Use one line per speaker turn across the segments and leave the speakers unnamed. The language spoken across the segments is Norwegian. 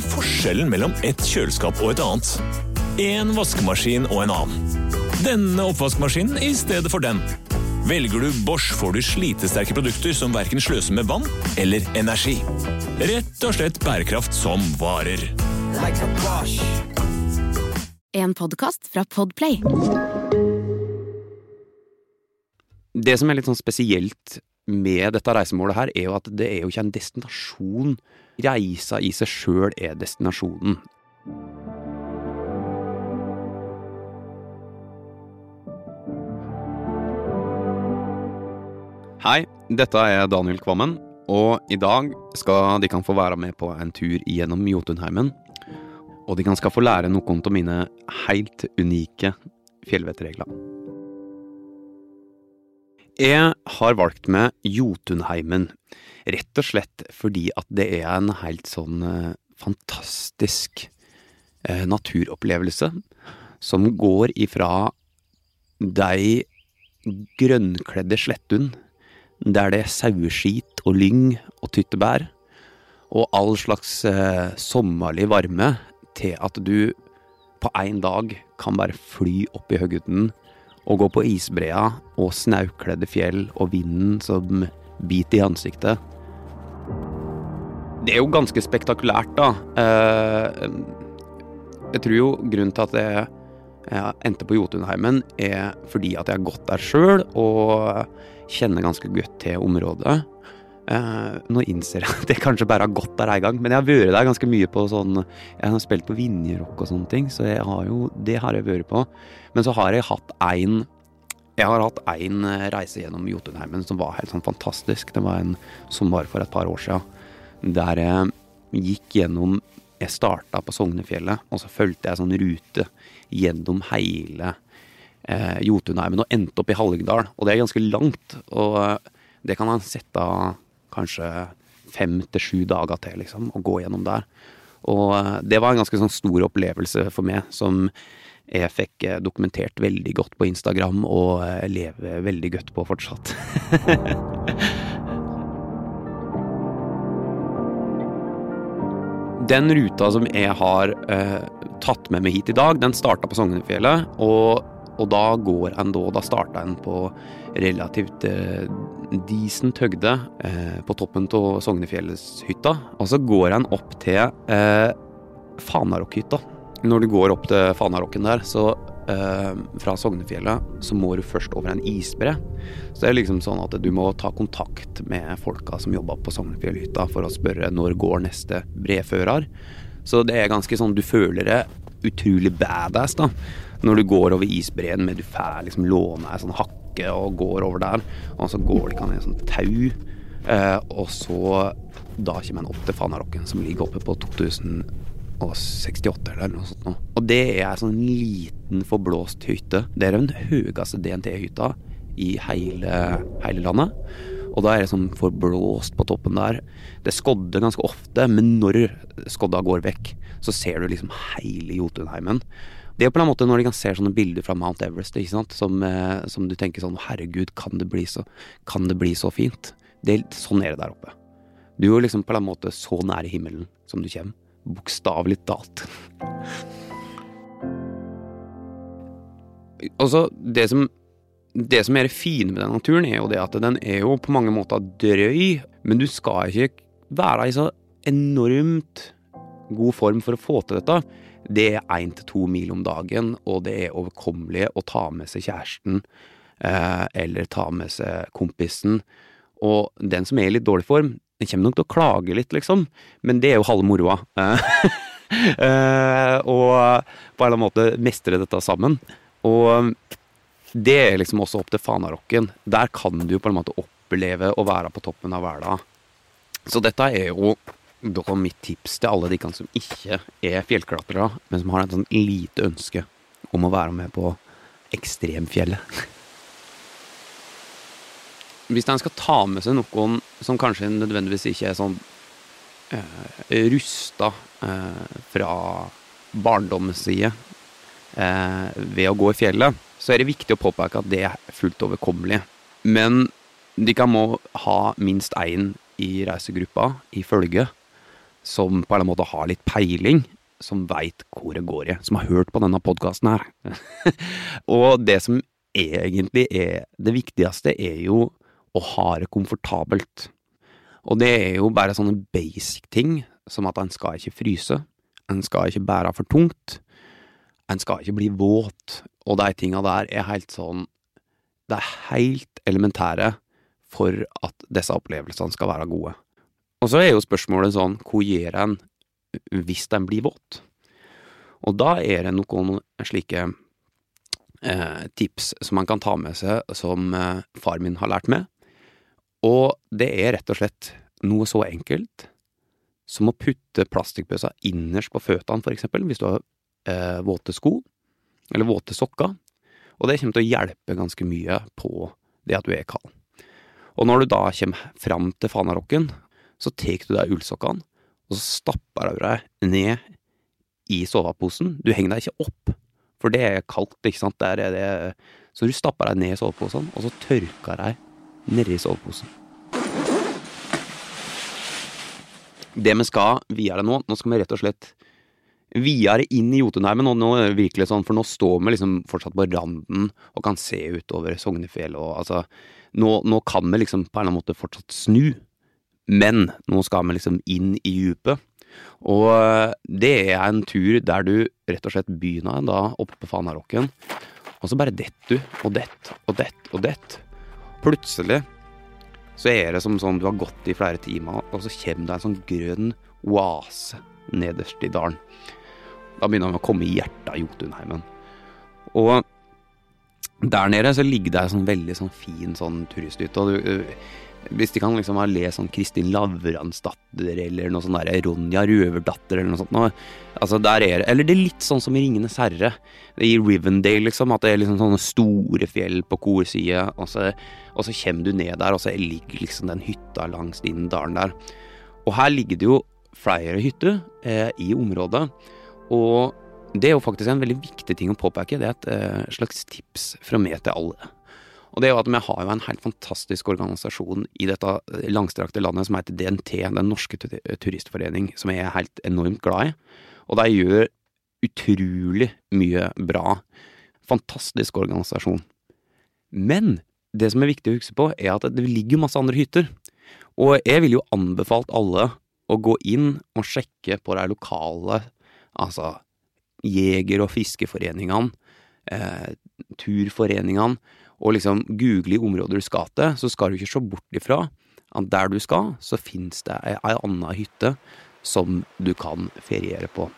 er forskjellen mellom et kjøleskap og et annet? En vaskemaskin og en annen. Denne oppvaskmaskinen i stedet for den. Velger du Bosch, får du slitesterke produkter som verken sløser med vann eller energi. Rett og slett bærekraft som varer.
En podkast fra Podplay.
Det som er litt sånn spesielt med dette reisemålet her, er jo at det er jo ikke en destinasjon. Reisa i seg sjøl er destinasjonen. Hei, dette er Daniel Kvammen, og i dag skal de kan få være med på en tur gjennom Jotunheimen. Og de kan skal få lære noen av mine helt unike fjellvettregler. Jeg har valgt meg Jotunheimen, rett og slett fordi at det er en helt sånn eh, fantastisk eh, naturopplevelse som går ifra de grønnkledde slettene der det er saueskit og lyng og tyttebær, og all slags eh, sommerlig varme, til at du på én dag kan bare fly opp i høguten og gå på isbrea og snaukledde fjell og vinden som biter i ansiktet. Det er jo ganske spektakulært, da. Eh, jeg tror jo grunnen til at jeg endte på Jotunheimen, er fordi at jeg har gått der sjøl og kjenner ganske godt til området. Eh, nå innser jeg at jeg kanskje bare har gått der ei gang, men jeg har vært der ganske mye på sånn Jeg har spilt på Vinjerock og sånne ting, så jeg har jo, det har jeg vært på. Men så har jeg hatt én jeg har hatt én reise gjennom Jotunheimen som var helt sånn fantastisk. Det var en som var for et par år siden. Der jeg gikk gjennom Jeg starta på Sognefjellet, og så fulgte jeg sånn rute gjennom hele eh, Jotunheimen og endte opp i Hallingdal. Og det er ganske langt. Og eh, det kan man sette av kanskje fem til sju dager til, liksom, å gå gjennom der. Og eh, det var en ganske sånn stor opplevelse for meg, som jeg fikk eh, dokumentert veldig godt på Instagram, og lever veldig godt på fortsatt. Den ruta som jeg har eh, tatt med meg hit i dag, den starta på Sognefjellet. Og, og, da går en da Da starta en på relativt eh, decent høgde eh, på toppen av Sognefjellshytta. Og så går en opp til eh, Fanarokkhytta. Når du går opp til Fanarokken der, så eh, fra Sognefjellet, så må du først over en isbre. Så det er liksom sånn at du må ta kontakt med folka som jobber på Sognefjellhytta for å spørre når går neste brefører. Så det er ganske sånn du føler det utrolig badass da. Når du går over isbreen med du får liksom låne ei sånn hakke og går over der, og så går det i en sånn tau, eh, og så da kommer en opp til Fanarokken som ligger oppe på 2068 eller noe sånt. Nå. Og det er ei sånn liten, forblåst hytte. Det er den høyeste DNT-hytta i hele, hele, landet. Og da er det sånn forblåst på toppen der. Det skodder ganske ofte, men når skodda går vekk, så ser du liksom hele Jotunheimen. Det er på en måte når de kan se sånne bilder fra Mount Everest? Som, eh, som du tenker sånn Herregud, kan det bli så, det bli så fint? Det, sånn er det der oppe. Du er liksom på en måte så nære himmelen som du kommer. Bokstavelig talt. Altså, det som, det som er det fine med den naturen, er jo det at den er jo på mange måter drøy, men du skal ikke være i så enormt god form for å få til dette. Det er én til to mil om dagen, og det er overkommelig å ta med seg kjæresten eh, eller ta med seg kompisen. Og den som er i litt dårlig form, den kommer nok til å klage litt, liksom, men det er jo halve moroa. eh, og på en eller annen måte mestre dette sammen. Og det er liksom også opp til Fanarokken. Der kan du jo på en måte oppleve å være på toppen av verden. Så dette er jo da mitt tips til alle de kan som ikke er fjellklatrere, men som har et sånn lite ønske om å være med på ekstremfjellet. Hvis en skal ta med seg noen som kanskje nødvendigvis ikke er sånn eh, rusta eh, fra barndommens side eh, ved å gå i fjellet, så er det viktig å påpeke at det er fullt overkommelig. Men de kan må ha minst én i reisegruppa i følge som på en eller annen måte har litt peiling, som veit hvor det går i, som har hørt på denne podkasten her. og det som egentlig er det viktigste, er jo å ha det komfortabelt. Og det er jo bare sånne basic ting, som at en skal ikke fryse, en skal ikke bære for tungt, en skal ikke bli våt, og de tinga der er helt sånn Det er helt elementære for at disse opplevelsene skal være gode. Og så er jo spørsmålet sånn, hva gjør en hvis den blir våt? Og da er det noen slike eh, tips som man kan ta med seg, som eh, far min har lært meg. Og det er rett og slett noe så enkelt som å putte plastikkbøssa innerst på føttene, for eksempel, hvis du har eh, våte sko, eller våte sokker. Og det kommer til å hjelpe ganske mye på det at du er kald. Og når du da kommer fram til fanarokken, så tar du deg ullsokkene, og så stapper du deg ned i soveposen. Du henger deg ikke opp, for det er kaldt, ikke sant. Der er det Så du stapper deg ned i soveposen, og så tørker deg nedi soveposen. Det vi skal videre nå, nå skal vi rett og slett videre inn i Jotunheimen. Og nå virkelig sånn, for nå står vi liksom fortsatt på randen og kan se utover Sognefjell. Og altså, nå, nå, kan vi liksom på en eller annen måte fortsatt snu. Men nå skal vi liksom inn i djupet. Og det er en tur der du rett og slett begynner da oppe på Fanarokken, og så bare detter du og detter og detter og detter. Plutselig så er det som sånn du har gått i flere timer, og så kommer det en sånn grønn oase nederst i dalen. Da begynner vi å komme i hjertet av Jotunheimen. Og der nede så ligger det en sånn veldig sånn fin sånn turisthytte. Og du, hvis de kan liksom ha lest sånn Kristin Lavransdatter eller noe sånn der Ronja Røverdatter eller noe sånt noe. Altså der er Eller det er litt sånn som i Ringenes herre. I Rivendale, liksom. At det er liksom sånne store fjell på korsida, og, og, så kommer du ned der, og så ligger liksom den hytta langs den dalen der. Og her ligger det jo flere hytter eh, i området. Og det er jo faktisk en veldig viktig ting å påpeke. Det er et eh, slags tips fra meg til alle. Og det er jo at vi har jo en helt fantastisk organisasjon i dette langstrakte landet som heter DNT, Den norske turistforening, som jeg er helt enormt glad i. Og de gjør utrolig mye bra. Fantastisk organisasjon. Men det som er viktig å huske på, er at det ligger masse andre hytter. Og jeg ville jo anbefalt alle å gå inn og sjekke på de lokale, altså jeger- og fiskeforeningene, eh, turforeningene, og liksom google i områder du skal til, så skal du ikke se bort ifra at der du skal, så finnes det ei, anna hytte som du kan feriere på.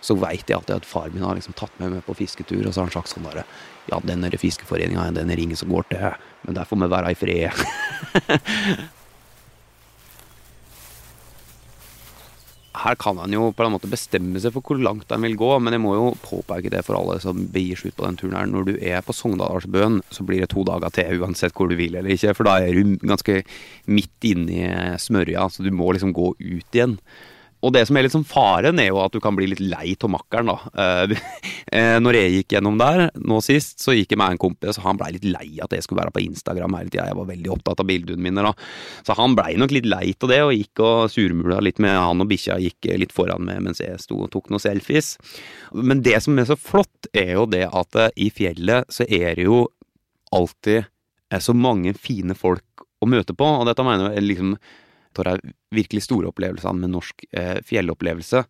Så veit jeg alltid at far min har liksom tatt meg med på fisketur, og så har han sagt sånn derre Ja, den fiskeforeninga er den ringen som går til, men der får vi være i fred. her kan han jo på en måte bestemme seg for hvor langt han vil gå, men jeg må jo påpeke det for alle som begir seg ut på den turen her. Når du er på Sogndalsbøen, så blir det to dager til uansett hvor du vil eller ikke, for da er du ganske midt inni smørja, så du må liksom gå ut igjen. Og det som er litt sånn faren, er jo at du kan bli litt lei av makkeren, da. Eh, når jeg gikk gjennom der nå sist, så gikk jeg med en kompis, og han blei litt lei at jeg skulle være på Instagram hele tida. Jeg var veldig opptatt av bildene mine, da. Så han blei nok litt lei av det, og gikk og surmula litt med han og bikkja gikk litt foran meg mens jeg sto og tok noen selfies. Men det som er så flott, er jo det at eh, i fjellet så er det jo alltid er så mange fine folk å møte på, og dette mener jeg liksom av de virkelig store opplevelsene med norsk eh, fjellopplevelse.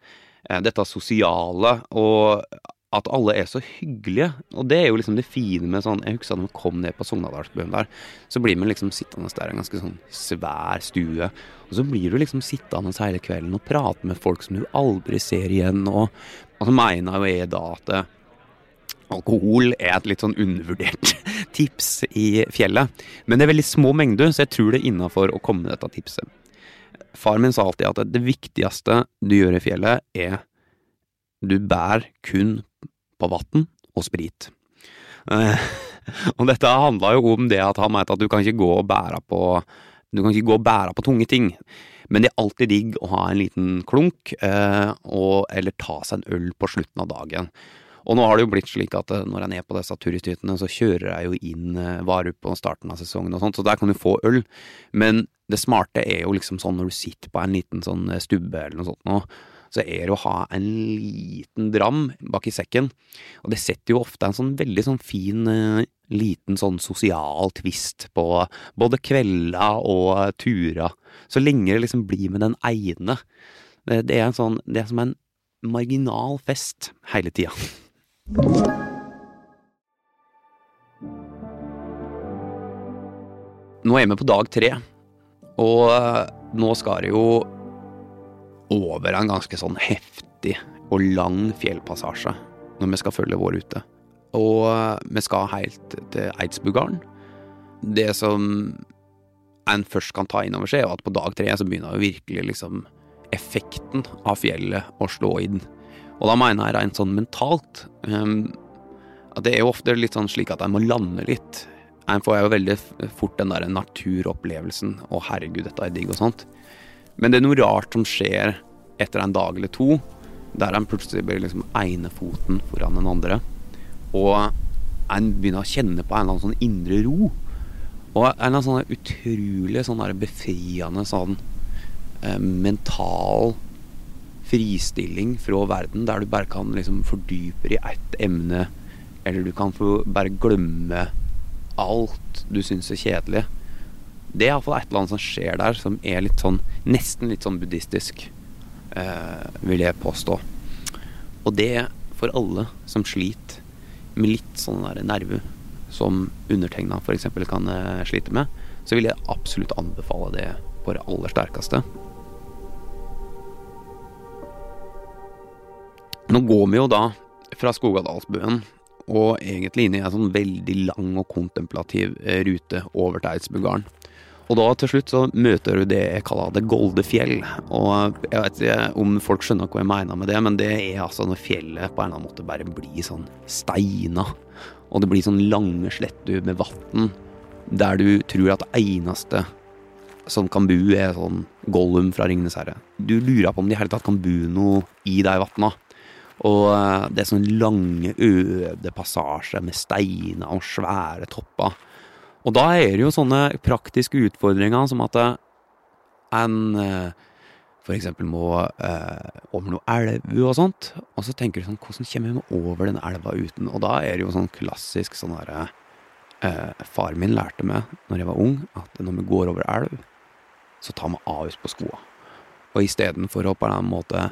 Eh, dette sosiale, og at alle er så hyggelige. Og det er jo liksom det fine med sånn Jeg husker da vi kom ned på Sognadalsbøen der, så blir man liksom sittende der i en ganske sånn svær stue. Og så blir du liksom sittende hele kvelden og prate med folk som du aldri ser igjen. Og, og så mener jo jeg da at eh, alkohol er et litt sånn undervurdert tips i fjellet. Men det er veldig små mengder, så jeg tror det er innafor å komme med dette tipset. Far min sa alltid at det viktigste du gjør i fjellet, er du bærer kun på vann og sprit. Eh, og dette handla jo om det at han mente at du kan ikke gå og bære på du kan ikke gå og bære på tunge ting, men det er alltid digg å ha en liten klunk, eh, og, eller ta seg en øl på slutten av dagen. Og nå har det jo blitt slik at eh, når jeg er på disse turisthyttene, så kjører jeg jo inn eh, varer på starten av sesongen og sånt, så der kan du få øl. Men det smarte er jo liksom sånn når du sitter på en liten sånn eh, stubbe eller noe sånt nå, så er det å ha en liten dram bak i sekken. Og det setter jo ofte en sånn veldig sånn fin liten sånn sosial tvist på både kvelda og tura. Så lenge det liksom blir med den ene. Det er en sånn Det er som en marginal fest hele tida. Nå er vi på dag tre, og eh, nå skal det jo over en ganske sånn heftig og lang fjellpassasje når vi skal følge vår rute. Og eh, vi skal helt til Eidsbugarden. Det som en først kan ta inn over seg, er at på dag tre så begynner jo virkelig liksom effekten av fjellet å slå inn. Og da mener jeg rent sånn mentalt um, at det er jo ofte litt sånn slik at jeg må lande litt. Jeg får jo veldig fort den der naturopplevelsen 'Å, herregud, dette er digg', og sånt. Men det er noe rart som skjer etter en dag eller to, der en plutselig blir liksom ene foten foran den andre. Og en begynner å kjenne på en eller annen sånn indre ro. Og en eller annen sånn utrolig sånn befriende sånn eh, mental fristilling fra verden, der du bare kan liksom fordype i ett emne, eller du kan bare glemme alt du syns er kjedelig. Det er iallfall et eller annet som skjer der, som er litt sånn nesten litt sånn buddhistisk, eh, vil jeg påstå. Og det for alle som sliter med litt sånn der nerve, som undertegna f.eks. kan eh, slite med, så vil jeg absolutt anbefale det på det aller sterkeste. Nå går vi jo da fra Skogadalsbuen og egentlig inn i en sånn veldig lang og kontemplativ eh, rute over til Eidsbugarden. Og da til slutt så møter du det jeg kaller det Golde fjell. Og jeg vet ikke om folk skjønner hva jeg mener med det, men det er altså når fjellet på en eller annen måte bare blir sånn steina. Og det blir sånn lange sletter med vann, der du tror at det eneste som kan bo, er sånn Gollum fra Ringenes herre. Du lurer på om de i hele tatt kan bo noe i de vannene. Og eh, det er sånne lange, øde passasjer med steiner og svære topper. Og da er det jo sånne praktiske utfordringer som at eh, en f.eks. for eksempel må eh, over noe elv og sånt. Og så tenker du sånn, hvordan kommer vi over den elva uten? Og da er det jo sånn klassisk sånn herre eh, Far min lærte meg når jeg var ung, at når vi går over elv, så tar vi av oss på skoa. Og istedenfor å på en måte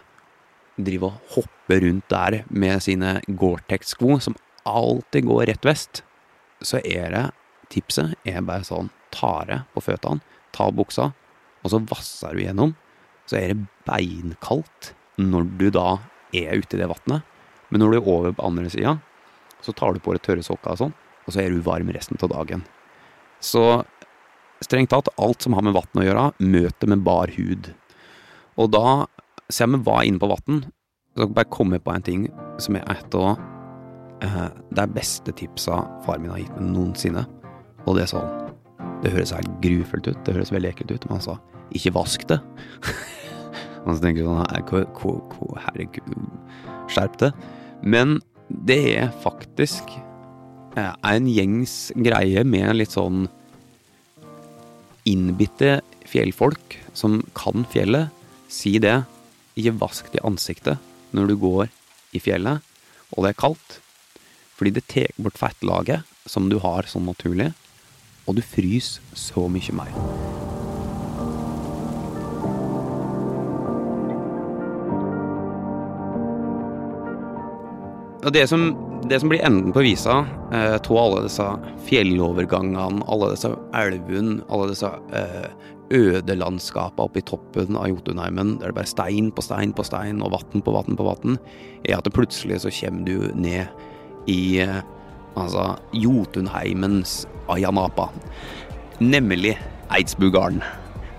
drive og hoppe rundt der med sine Gore-Tex-sko, som alltid går rett vest, så er det tipset er bare sånn ta det på føttene, ta buksa, og så vasser du gjennom. Så er det beinkaldt når du da er ute i det vannet. Men når du er over på andre sida, så tar du på deg tørre sokker og sånn, og så er du varm resten av dagen. Så strengt tatt, alt som har med vann å gjøre, møter med bar hud. Og da selv om vi var inne på vann, så bare kom jeg på en ting som er et av eh, de beste tipsa far min har gitt meg noensinne. Og det er sånn Det høres helt grufullt ut, det høres veldig ekkelt ut, men han sa ikke vask det. og så tenker du sånn Herregud, skjerp det. Men det er faktisk eh, en gjengs greie med litt sånn innbitte fjellfolk som kan fjellet, si det ikke vask det i ansiktet når du går i fjellet og det er kaldt, fordi det tar bort fettlaget som du har sånn naturlig, og du fryser så mye mer. Og det som, det som blir enden på visa eh, av alle disse fjellovergangene, alle disse elvene, alle disse eh, øde landskapene oppe i toppen av Jotunheimen, der det bare er stein på stein på stein og vann på vann på vann, er at det plutselig så kommer du ned i eh, altså Jotunheimens Ayanapa. Nemlig Eidsbugarden.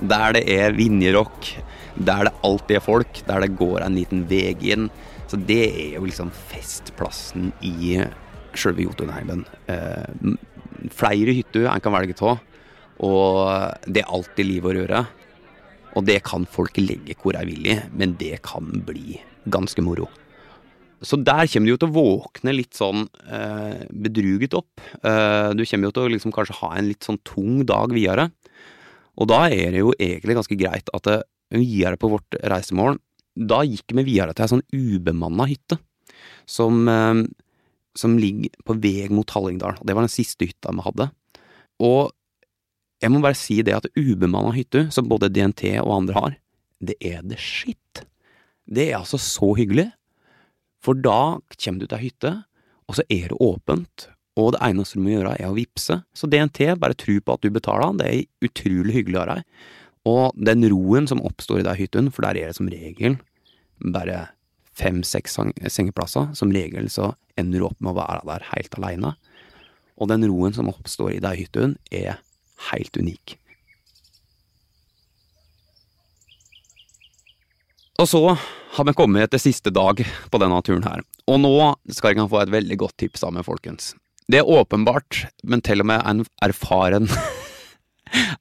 Der det er Vinjerock, der det alltid er folk, der det går en liten vei inn. Så det er jo liksom festplassen i sjølve Jotunheimen. Eh, flere hytter en kan velge av. Og det er alltid liv og røre. Og det kan folk legge hvor de vil i, men det kan bli ganske moro. så der kommer du jo til å våkne litt sånn eh, bedruget opp. Eh, du kommer jo til å liksom kanskje ha en litt sånn tung dag videre. Og da er det jo egentlig ganske greit at det, videre på vårt reisemål, da gikk vi videre til ei sånn ubemanna hytte som, eh, som ligger på vei mot Hallingdal. Det var den siste hytta vi hadde. Og jeg må bare si det at ubemanna hytte, som både DNT og andre har, det er det skitt. Det er altså så hyggelig. For da kommer du til ei hytte, og så er det åpent, og det eneste du må gjøre er å vippse. Så DNT, bare tro på at du betaler, det er utrolig hyggelig av deg. Og den roen som oppstår i den hytten, for der er det som regel bare fem-seks sengeplasser, som regel så ender du opp med å være der helt aleine. Og den roen som oppstår i den hytten, er helt unik. Og så har vi kommet til siste dag på denne turen her, og nå skal dere få et veldig godt tips av meg, folkens. Det er åpenbart, men til og med en erfaren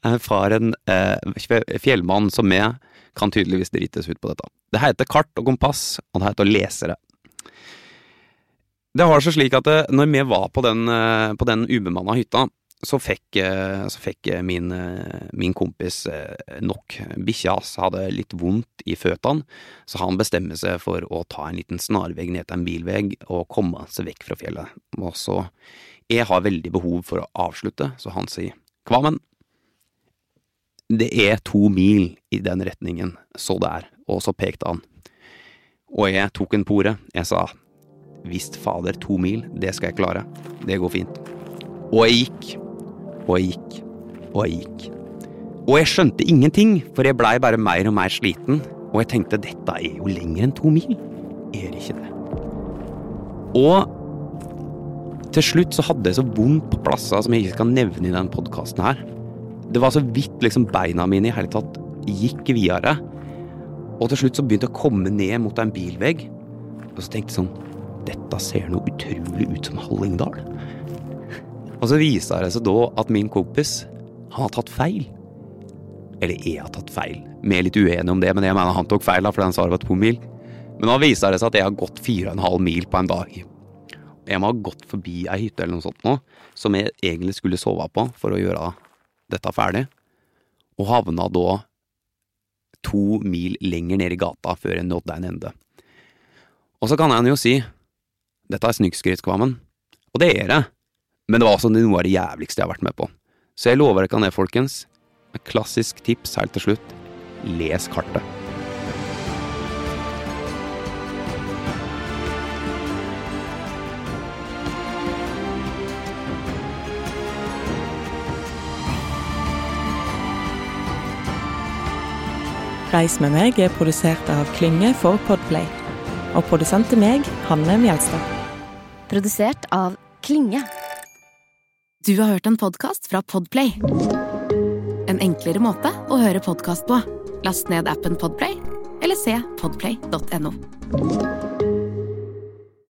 erfaren eh, fjellmann som meg kan tydeligvis drites ut på dette. Det heter kart og kompass, og det heter å lese det. Det har seg slik at eh, når vi var på den, eh, på den ubemanna hytta, så fikk, så fikk min, min, kompis nok. Bikkja hans hadde litt vondt i føttene, så han bestemmer seg for å ta en liten snarvei ned til en bilvei og komme seg vekk fra fjellet. Og så Jeg har veldig behov for å avslutte, så han sier Kvammen, det er to mil i den retningen, så der, og så pekte han. Og jeg tok en på ordet. Jeg sa visst fader, to mil, det skal jeg klare. Det går fint. Og jeg gikk. Og jeg gikk, og jeg gikk. Og jeg skjønte ingenting, for jeg blei bare mer og mer sliten, og jeg tenkte dette er jo lenger enn to mil. Er det ikke det? Og til slutt så hadde jeg så vondt på plasser som jeg ikke skal nevne i denne podkasten her. Det var så vidt liksom beina mine i hele tatt gikk videre. Og til slutt så begynte jeg å komme ned mot en bilvegg, og så tenkte jeg sånn Dette ser noe utrolig ut som Hallingdal. Og så viser det seg da at min kompis, han har tatt feil. Eller jeg har tatt feil. Vi er litt uenige om det, men jeg mener han tok feil, da, for han sa det var to mil. Men nå viser det seg at jeg har gått fire og en halv mil på en dag. Jeg må ha gått forbi ei hytte eller noe sånt nå, som jeg egentlig skulle sove på for å gjøre dette ferdig, og havna da to mil lenger ned i gata før jeg nådde en ende. Og så kan jeg jo si, dette er snikskrytkvammen, og det er det. Men det var også noe av det jævligste jeg har vært med på. Så jeg lover dere det, folkens. Et klassisk tips helt til slutt. Les kartet.
Reis med meg er produsert av Klynge for Podplay. Og produsent er meg, Hanne Mjelstad.
Produsert av Klynge. Du har hørt en podkast fra Podplay. En enklere måte å høre podkast på. Last ned appen Podplay, eller se podplay.no.